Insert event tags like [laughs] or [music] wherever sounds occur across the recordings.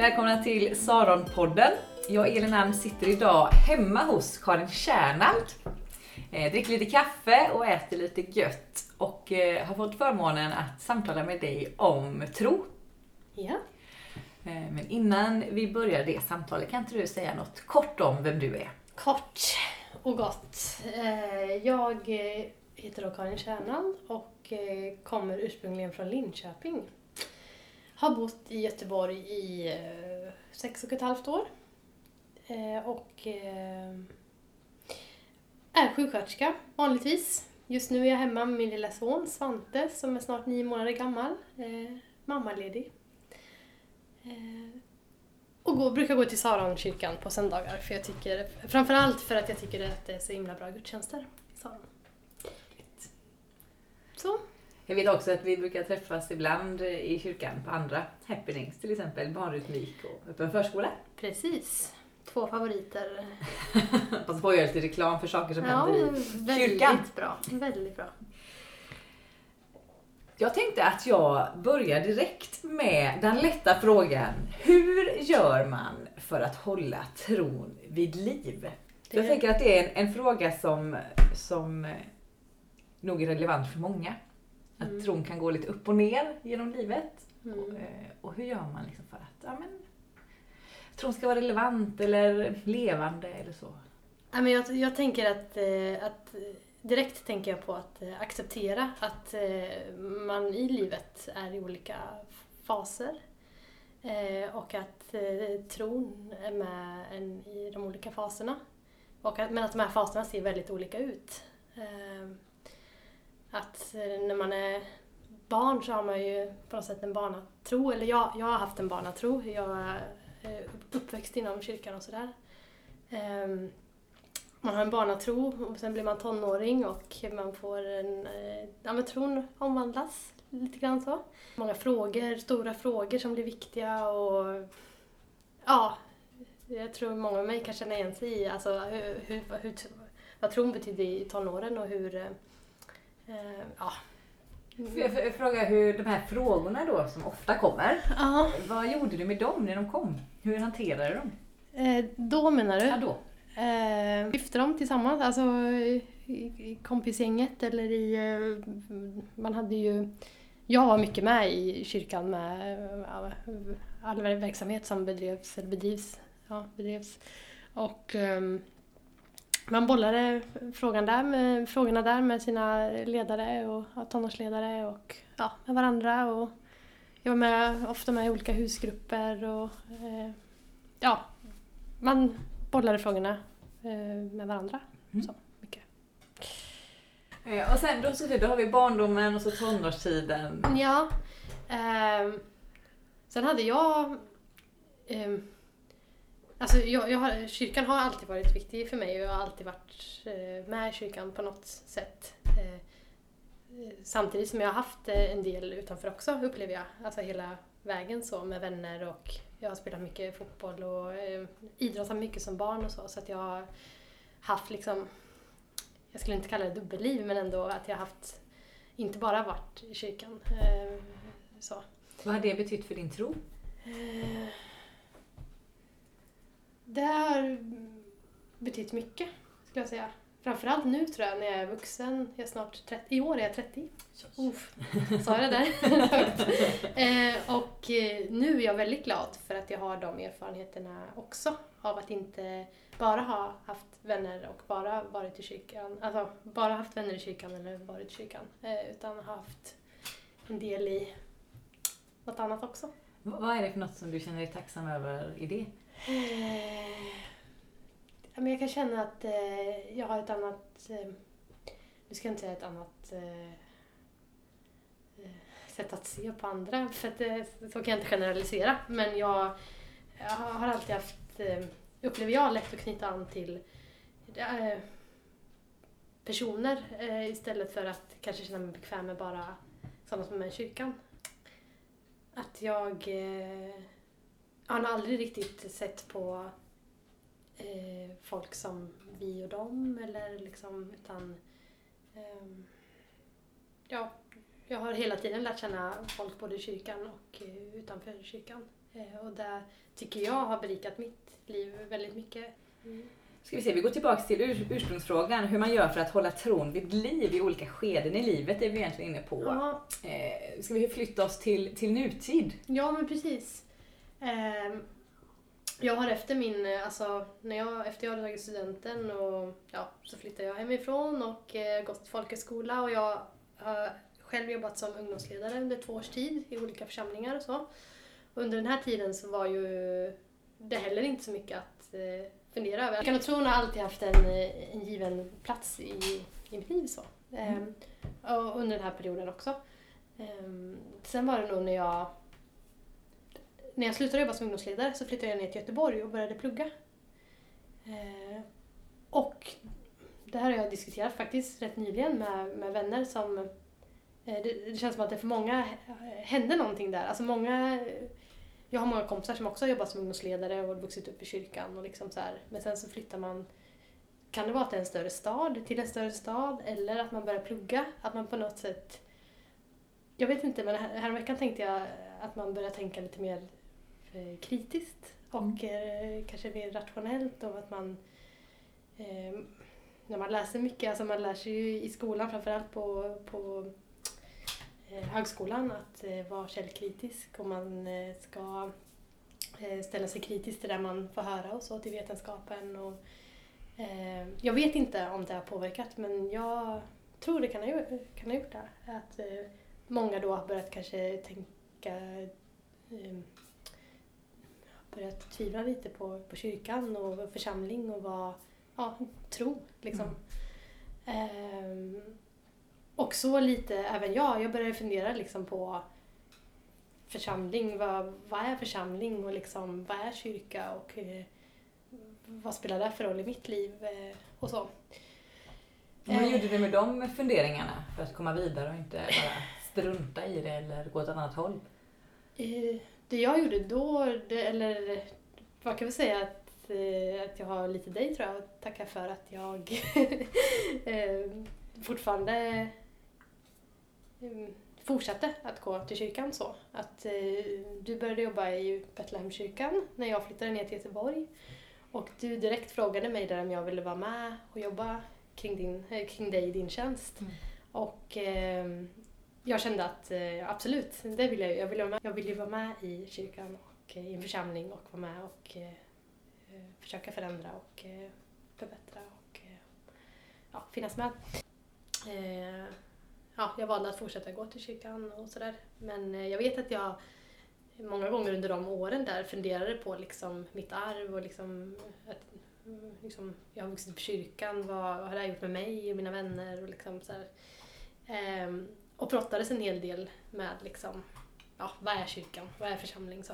Välkomna till Saronpodden. Jag och Elin Alm sitter idag hemma hos Karin Kärnald. Eh, dricker lite kaffe och äter lite gött. Och eh, har fått förmånen att samtala med dig om tro. Ja. Eh, men innan vi börjar det samtalet, kan inte du säga något kort om vem du är? Kort och gott. Jag heter då Karin Kärnald och kommer ursprungligen från Linköping. Har bott i Göteborg i eh, sex och ett halvt år. Eh, och eh, är sjuksköterska vanligtvis. Just nu är jag hemma med min lilla son Svante som är snart nio månader gammal. Mammaledig. Och går, brukar gå till Saronkyrkan på söndagar. För jag tycker, framförallt för att jag tycker att det är så himla bra gudstjänster i Saron. Så. Jag vet också att vi brukar träffas ibland i kyrkan på andra happenings, till exempel barnrytmik och öppen förskola. Precis. Två favoriter. Passa på att göra lite reklam för saker som Ja, händer i väldigt kyrkan. bra. Väldigt bra. Jag tänkte att jag börjar direkt med den lätta frågan. Hur gör man för att hålla tron vid liv? Det- Jag tänker att det är en, en fråga som, som nog är relevant för många. Att Mm. tron kan gå lite upp och ner genom livet. Mm. Eh, Och hur gör man liksom för att ja, men, tron ska vara relevant eller levande eller så? Ja, men jag, jag tänker att, eh, att direkt tänker jag på att eh, acceptera att man i livet är i olika faser. Och att tron är med en i de olika faserna. Och att, men att de här faserna ser väldigt olika ut. Att eh, när man är barn så har man ju på något sätt en barnatro. Eller jag, jag har haft en barnatro. Jag är uppväxt inom kyrkan och sådär. Ehm, man har en barnatro och sen blir man tonåring och man får en... Eh, ja men tron omvandlas lite grann så. Många frågor, stora frågor som blir viktiga och... Ja, jag tror många av mig kan känna igen sig i alltså, hur, hur, hur, vad tron betyder i tonåren och hur eh, ja. Får jag fråga hur de här frågorna då som ofta kommer. Ja, Vad gjorde du med dem när de kom? Hur hanterade du dem? eh, då menar du? Ja, då. Eh, lyfte dem tillsammans, alltså i, i kompisgänget eller i... Eh, man hade ju... Jag var mycket med i kyrkan med eh, all verksamhet som bedrevs, eller bedrivs. Ja, bedrevs. Och ehm, man bollade frågan där med, frågorna där med sina ledare och ja, tonårsledare och ja, med varandra. Och jag var med, ofta med i olika husgrupper och eh, ja, man bollade frågorna eh, med varandra. Mm. Så, mycket. Eh, Och sen då, så, då har vi barndomen och så tonårstiden. Ja. ehm, sen hade jag... alltså jag, jag har, kyrkan har alltid varit viktig för mig och jag har alltid varit eh, med i kyrkan på något sätt. Eh, samtidigt som jag har haft eh, en del utanför också upplever jag. Alltså hela vägen så med vänner och jag har spelat mycket fotboll och eh, idrottat mycket som barn och så. Så att jag har haft liksom, jag skulle inte kalla det dubbelliv men ändå att jag har haft, inte bara varit i kyrkan. Eh, så. Vad har det betytt för din tro? Eh, Det har betytt mycket, skulle jag säga. Framförallt nu tror jag när jag är vuxen. Jag är snart 30, I år är jag 30. Uff, sa jag det där [laughs] eh, Och eh, nu är jag väldigt glad för att jag har de erfarenheterna också. Av att inte bara ha haft vänner och bara varit i kyrkan. Alltså bara haft vänner i kyrkan eller varit i kyrkan. Eh, Utan ha haft en del i något annat också. Vad är det för något som du känner dig tacksam över i det? Eh, men jag kan känna att eh, jag har ett annat, eh, nu ska jag inte säga ett annat eh, eh sätt att se på andra, för att, eh, så kan jag inte generalisera. Men jag, jag har alltid haft, eh, upplever jag, lätt att knyta an till eh, personer eh, istället för att kanske känna mig bekväm med bara sådana som är med i kyrkan. Att jag eh, jag har nog aldrig riktigt sett på eh, folk som vi och dem eller liksom utan ehm, ja, jag har hela tiden lärt känna folk både i kyrkan och eh, utanför kyrkan. Eh, och det tycker jag har berikat mitt liv väldigt mycket. Mm. Ska vi se, vi går tillbaka till ur, ursprungsfrågan. Hur man gör för att hålla tron vid liv i olika skeden i livet är vi egentligen inne på. Ja, Eh, ska vi flytta oss till, till nutid? ja men precis. Ehm, jag har efter min, alltså när jag, efter jag hade tagit studenten och ja, så flyttade jag hemifrån och eh, gått folkhögskola och jag har själv jobbat som ungdomsledare under två års tid i olika församlingar och så. Och under den här tiden så var ju det heller inte så mycket att eh, fundera över. Jag kan tro att jag alltid haft en, eh, en given plats i, i mitt liv så. Ehm, och under den här perioden också. Ehm, sen var det nog när jag när jag slutade jobba som ungdomsledare så flyttade jag ner till Göteborg och började plugga. Eh, och det här har jag diskuterat faktiskt rätt nyligen med, med vänner som... Eh, det, det känns som att det för många hände någonting där. Alltså många... Jag har många kompisar som också har jobbat som ungdomsledare och vuxit upp i kyrkan och liksom så här. Men sen så flyttar man... Kan det vara att det är en större stad, till en större stad, eller att man börjar plugga? Att man på något sätt... Jag vet inte, men här, häromveckan tänkte jag att man börjar tänka lite mer Eh, kritiskt och mm. kanske mer rationellt och att man eh, när man läser mycket, alltså man lär sig ju i skolan framförallt på, på eh, högskolan att eh, vara källkritisk och man eh, ska eh, ställa sig kritiskt till det man får höra och så till vetenskapen. Och, eh, jag vet inte om det har påverkat men jag tror det kan ha, gjort- kan ha gjort det. Att eh, många då har börjat kanske tänka eh, börjat tvivla lite på, på kyrkan och församling och vad, ja, tro liksom. Ehm, och så lite även jag, jag började fundera liksom på församling, vad, vad är församling och liksom, vad är kyrka och eh, vad spelar det för roll i mitt liv eh, och så. Vad Eh. gjorde du med de funderingarna för att komma vidare och inte bara strunta i det eller gå åt ett annat håll? Det jag gjorde då, det, eller vad kan vi säga att, eh, att jag har lite dig tror jag att tacka för att jag [laughs] eh, fortfarande eh, fortsatte att gå till kyrkan så. Att du började jobba i Betlehemskyrkan när jag flyttade ner till Göteborg. Och du direkt frågade mig där om jag ville vara med och jobba kring, din, kring dig i din tjänst. Mm. Och eh, jag kände att eh, absolut, det vill jag ju. Jag vill, vara med. jag vill ju vara med i kyrkan och eh, i en församling och vara med och eh, försöka förändra och förbättra och ja, finnas med. Ja, jag valde att fortsätta gå till kyrkan och sådär. Men jag vet att jag många gånger under de åren där funderade på liksom mitt arv och liksom att mm, liksom, jag har vuxit upp i kyrkan, vad, vad har det här gjort med mig och mina vänner och liksom så här. Ehm, och brottades en hel del med liksom, ja, vad är kyrkan, vad är församling så.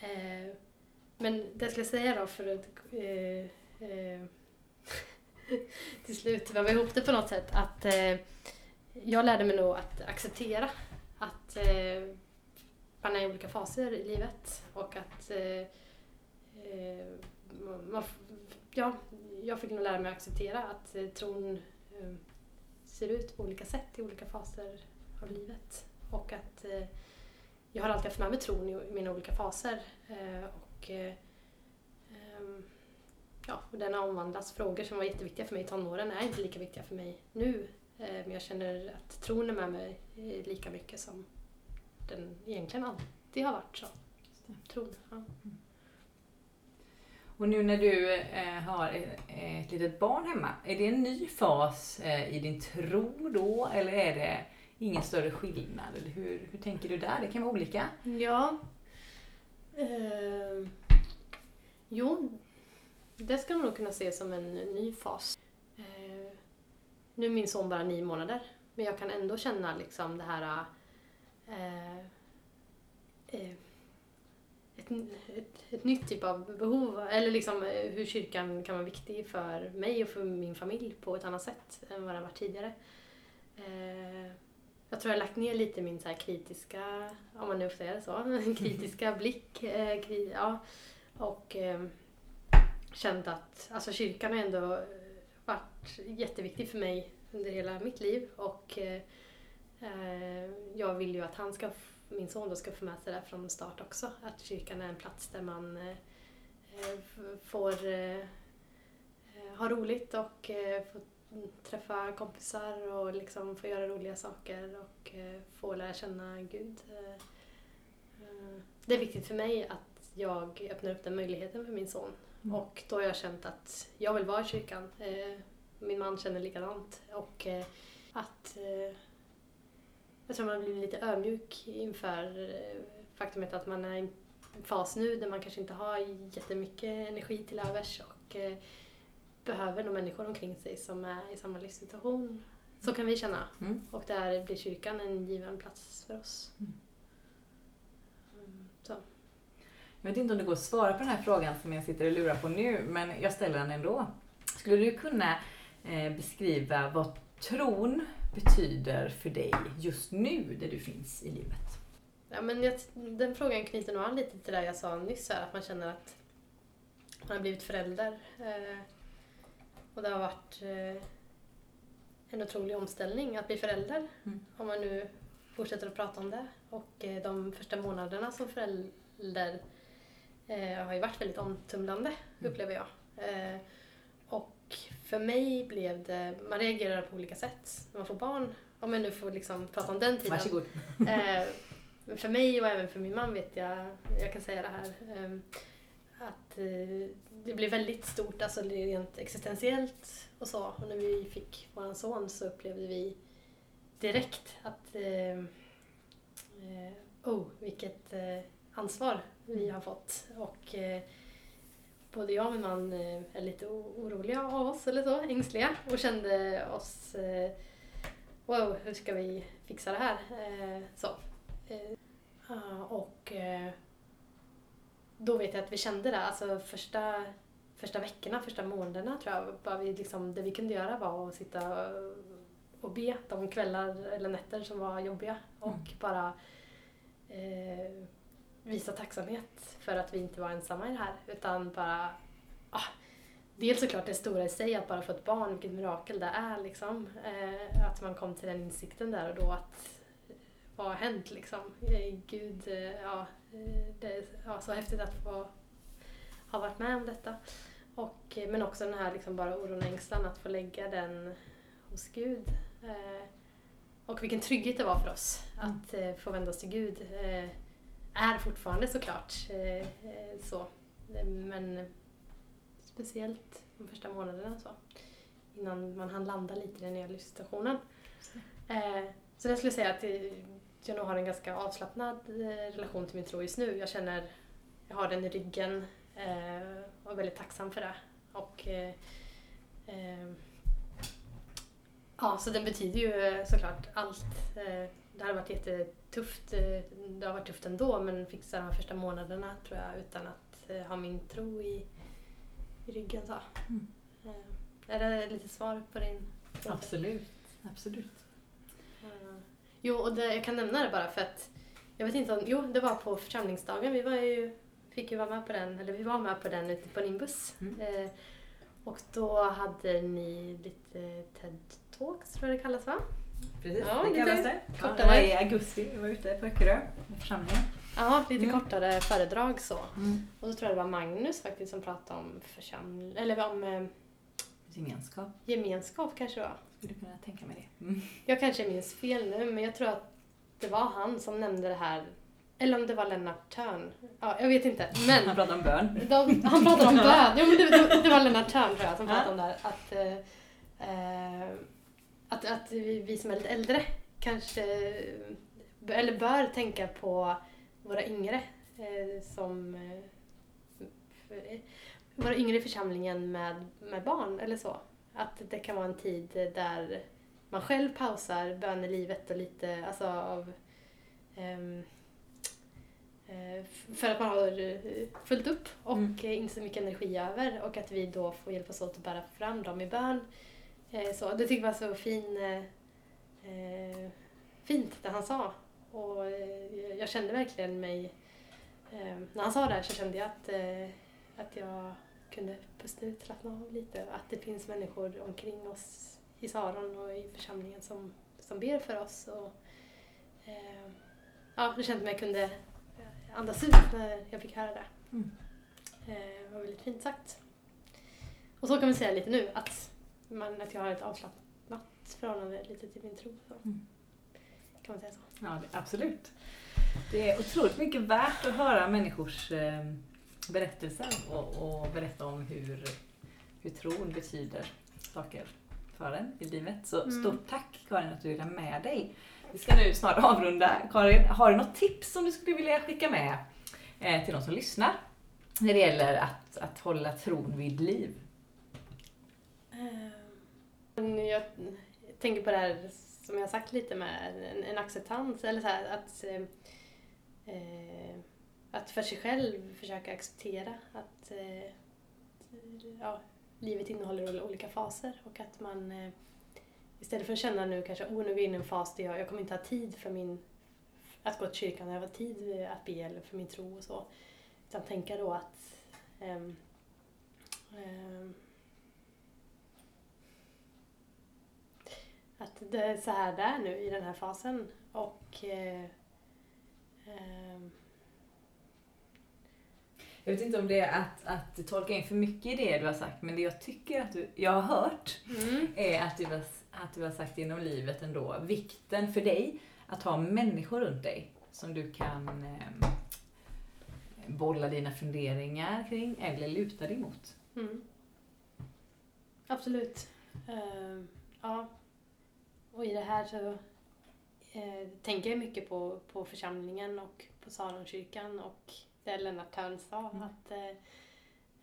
Eh, men det jag skulle säga då för att eh, eh, [laughs] till slut väva ihop det på något sätt att eh, jag lärde mig nog att acceptera att eh, man är i olika faser i livet och att eh, eh man, ja, jag fick nog lära mig att acceptera att eh, tron eh, ser ut på olika sätt i olika faser av livet. Och att eh, jag har alltid haft med mig tron i, mina olika faser. Eh, och, eh, ehm, ja, och den har omvandlats. Frågor som var jätteviktiga för mig i tonåren är inte lika viktiga för mig nu. Eh, men jag känner att tron är med mig eh, lika mycket som den egentligen alltid har varit. Så. Tron, ja. Och nu när du eh, har ett, ett litet barn hemma, är det en ny fas eh, i din tro då eller är det ingen större skillnad? Eller hur, hur tänker du där? Det kan vara olika. Ja. Eh, jo, det ska man nog kunna se som en ny fas. Eh, nu är min son bara nio månader, men jag kan ändå känna liksom det här... Eh, eh, ett, ett, ett nytt typ av behov, eller liksom eh, hur kyrkan kan vara viktig för mig och för min familj på ett annat sätt än vad den var tidigare. Eh, jag tror jag har lagt ner lite min så här kritiska, om man nu får säga det så, [laughs] kritiska [laughs] blick. Eh, kri, ja, och eh, känt att alltså, kyrkan har ändå varit jätteviktig för mig under hela mitt liv och eh, eh, jag vill ju att han ska min son då ska få med sig det från start också. Att kyrkan är en plats där man eh, får eh, eh, ha roligt och få träffa kompisar och liksom få göra roliga saker och få lära känna Gud. Det är viktigt för mig att jag öppnar upp den möjligheten för min son. Mm. Och då har jag känt att jag vill vara i kyrkan. Min man känner likadant. Och att jag tror man blir lite ödmjuk inför eh, faktumet att man är i en fas nu där man kanske inte har jättemycket energi till övers och eh, behöver några människor omkring sig som är i samma livssituation. Så kan vi känna. Mm. Och där blir kyrkan en given plats för oss. Mm. Mm, Så. Jag vet inte om det går att svara på den här frågan som jag sitter och lurar på nu, men jag ställer den ändå. Skulle du kunna eh, beskriva vad tron betyder för dig just nu, där du finns i livet? Ja, men jag, den frågan knyter nog an lite till det jag sa nyss, här, att man känner att man har blivit förälder. Eh, och det har varit eh, en otrolig omställning att bli förälder, Mm. om man nu fortsätter att prata om det. Och eh, de första månaderna som förälder eh, har ju varit väldigt omtumlande, Mm. upplever jag. För mig blev det, man reagerar på olika sätt när man får barn. Om jag nu får liksom prata om den tiden. Varsågod. Eh, för mig och även för min man vet jag, jag kan säga det här, eh, att eh, det blev väldigt stort, alltså rent existentiellt och så. Och när vi fick vår son så upplevde vi direkt att eh, eh, oh, vilket eh, ansvar vi har fått. Och både jag och min man eh, är lite oroliga av oss, eller så, ängsliga, och kände oss eh, wow, hur ska vi fixa det här? Eh, så. Ah, och då vet jag att vi kände det, alltså första, första veckorna, första månaderna tror jag, bara vi liksom, det vi kunde göra var att sitta och be de kvällar eller nätter som var jobbiga och Mm. bara eh, visa tacksamhet för att vi inte var ensamma i det här utan bara ah, Dels såklart det stora i sig att bara få ett barn, vilket mirakel det är liksom. Eh, att man kom till den insikten där och då att eh, vad har hänt liksom? Eh, Gud, eh, ja, eh, det är ja, så häftigt att få ha varit med om detta. Och, eh, men också den här liksom bara oron och ängslan att få lägga den hos Gud. Och vilken trygghet det var för oss att eh, få vända oss till Gud. Eh, är fortfarande såklart eh, eh, så. Eh, Men speciellt de första månaderna så. Innan man hann landa lite i den nya livssituationen. Eh, så jag skulle säga att eh, jag nog har en ganska avslappnad eh, relation till min tro just nu. Jag känner, jag har den i ryggen eh, och är väldigt tacksam för det. Och eh, eh, Ja, så den betyder ju eh, såklart allt. Det hade varit jättetufft. eh, Det har varit tufft ändå men fixa de här första månaderna tror jag utan att eh, ha min tro i, i ryggen. Så. Mm. Eh, Är det lite svar på din fråga? Absolut. Absolut. Eh, Jo, och det, jag kan nämna det bara för att jag vet inte om, jo det var på församlingsdagen, vi var ju, fick ju vara med på den, eller vi var med på den ute på Nimbus. Mm. Eh, och då hade ni lite TED Talks tror jag det kallas va? Precis, Ja, det kallas det. Ja, kortare. det var i augusti, vi var ute på Öckerö församlingen. Ja, lite Mm. kortare föredrag så. Mm. Och då tror jag det var Magnus faktiskt som pratade om församling, eller om eh, Gemenskap, gemenskap kanske det var. skulle kunna tänka mig det. Mm. Jag kanske minns fel nu, men jag tror att det var han som nämnde det här. Eller om det var Lennart Törn. Ja, jag vet inte. Men Han pratade om bön. de, han pratade om bön. Jo, men det, det, det var Lennart Törn tror jag som Ja. pratade om det här. Att, eh, eh, att, att vi, vi som är lite äldre kanske, eller bör tänka på våra yngre eh, som eh, f- våra yngre i församlingen med, med barn eller så. Att det kan vara en tid där man själv pausar bönelivet och lite alltså av ehm, eh, för att man har eh, fullt upp och Mm. eh, inte så mycket energi över och att vi då får hjälpas åt att bära fram dem i bön. Eh, Så det tycker jag var så fin, eh, eh, fint det han sa. Och eh, jag kände verkligen mig, eh, när han sa det här så kände jag att, eh, att jag kunde pusta ut, slappna av lite. Att det finns människor omkring oss i Saron och i församlingen som, som ber för oss. Och, ja, det kändes som jag kunde andas ut när jag fick höra det. Mm. Det var väldigt fint sagt. Och så kan vi säga lite nu att, man, att jag har ett avslappnat förhållande lite till min tro. Så. Mm. Kan man säga så. Ja, det, absolut. Det är otroligt mycket värt att höra människors eh, berättelser och, och berätta om hur, hur tron betyder saker för en i livet. Så Mm. stort tack Karin att du ville med dig. Vi ska nu snart avrunda. Karin, har du något tips som du skulle vilja skicka med eh, till de som lyssnar? När det gäller att, att hålla tron vid liv. Eh, men jag tänker på det här som jag har sagt lite med en, en acceptans, eller så här, att, eh, eh, att för sig själv försöka acceptera att eh, ja, livet innehåller olika faser och att man eh, istället för att känna nu kanske, oh nu är vi inne i en fas där jag, jag kommer inte ha tid för min att gå till kyrkan, jag har tid att be eller för min tro och så. Utan tänka då att ehm, ehm, att det är så här det är nu i den här fasen och eh, ehm, Jag vet inte om det är att, att tolka in för mycket i det du har sagt, men det jag tycker att du, jag har hört är att du, har, att du har sagt genom livet ändå, vikten för dig att ha människor runt dig som du kan eh, bolla dina funderingar kring eller luta dig mot. Mm. Absolut. Ehm, ja. Och i det här så eh, tänker jag mycket på, på församlingen och på Saronkyrkan och det Lennart Törn sa Mm. att eh,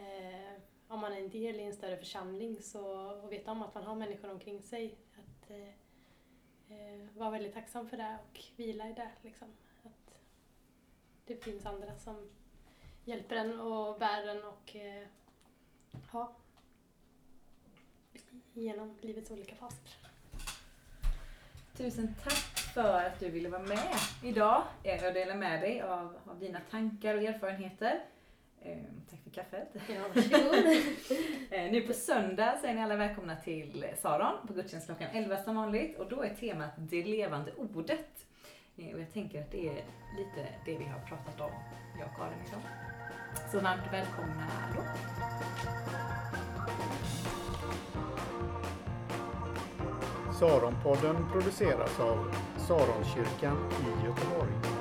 eh, om man är en del i en större församling så, och vet om att man har människor omkring sig att eh, eh, vara väldigt tacksam för det och vila i det. Liksom. Att det finns andra som hjälper en och bär en och eh, ja, genom livets olika faser. Tusen tack för att du ville vara med idag och dela med dig av, av dina tankar och erfarenheter. Eh, tack för kaffet. Ja. [laughs] Eh, nu på söndag så är ni alla välkomna till Saron på gudstjänst klockan 11 som vanligt och då är temat det levande ordet. Eh, och jag tänker att det är lite det vi har pratat om, jag och Karin idag. Så varmt välkomna då. Saronpodden produceras av Saronkyrkan i Göteborg.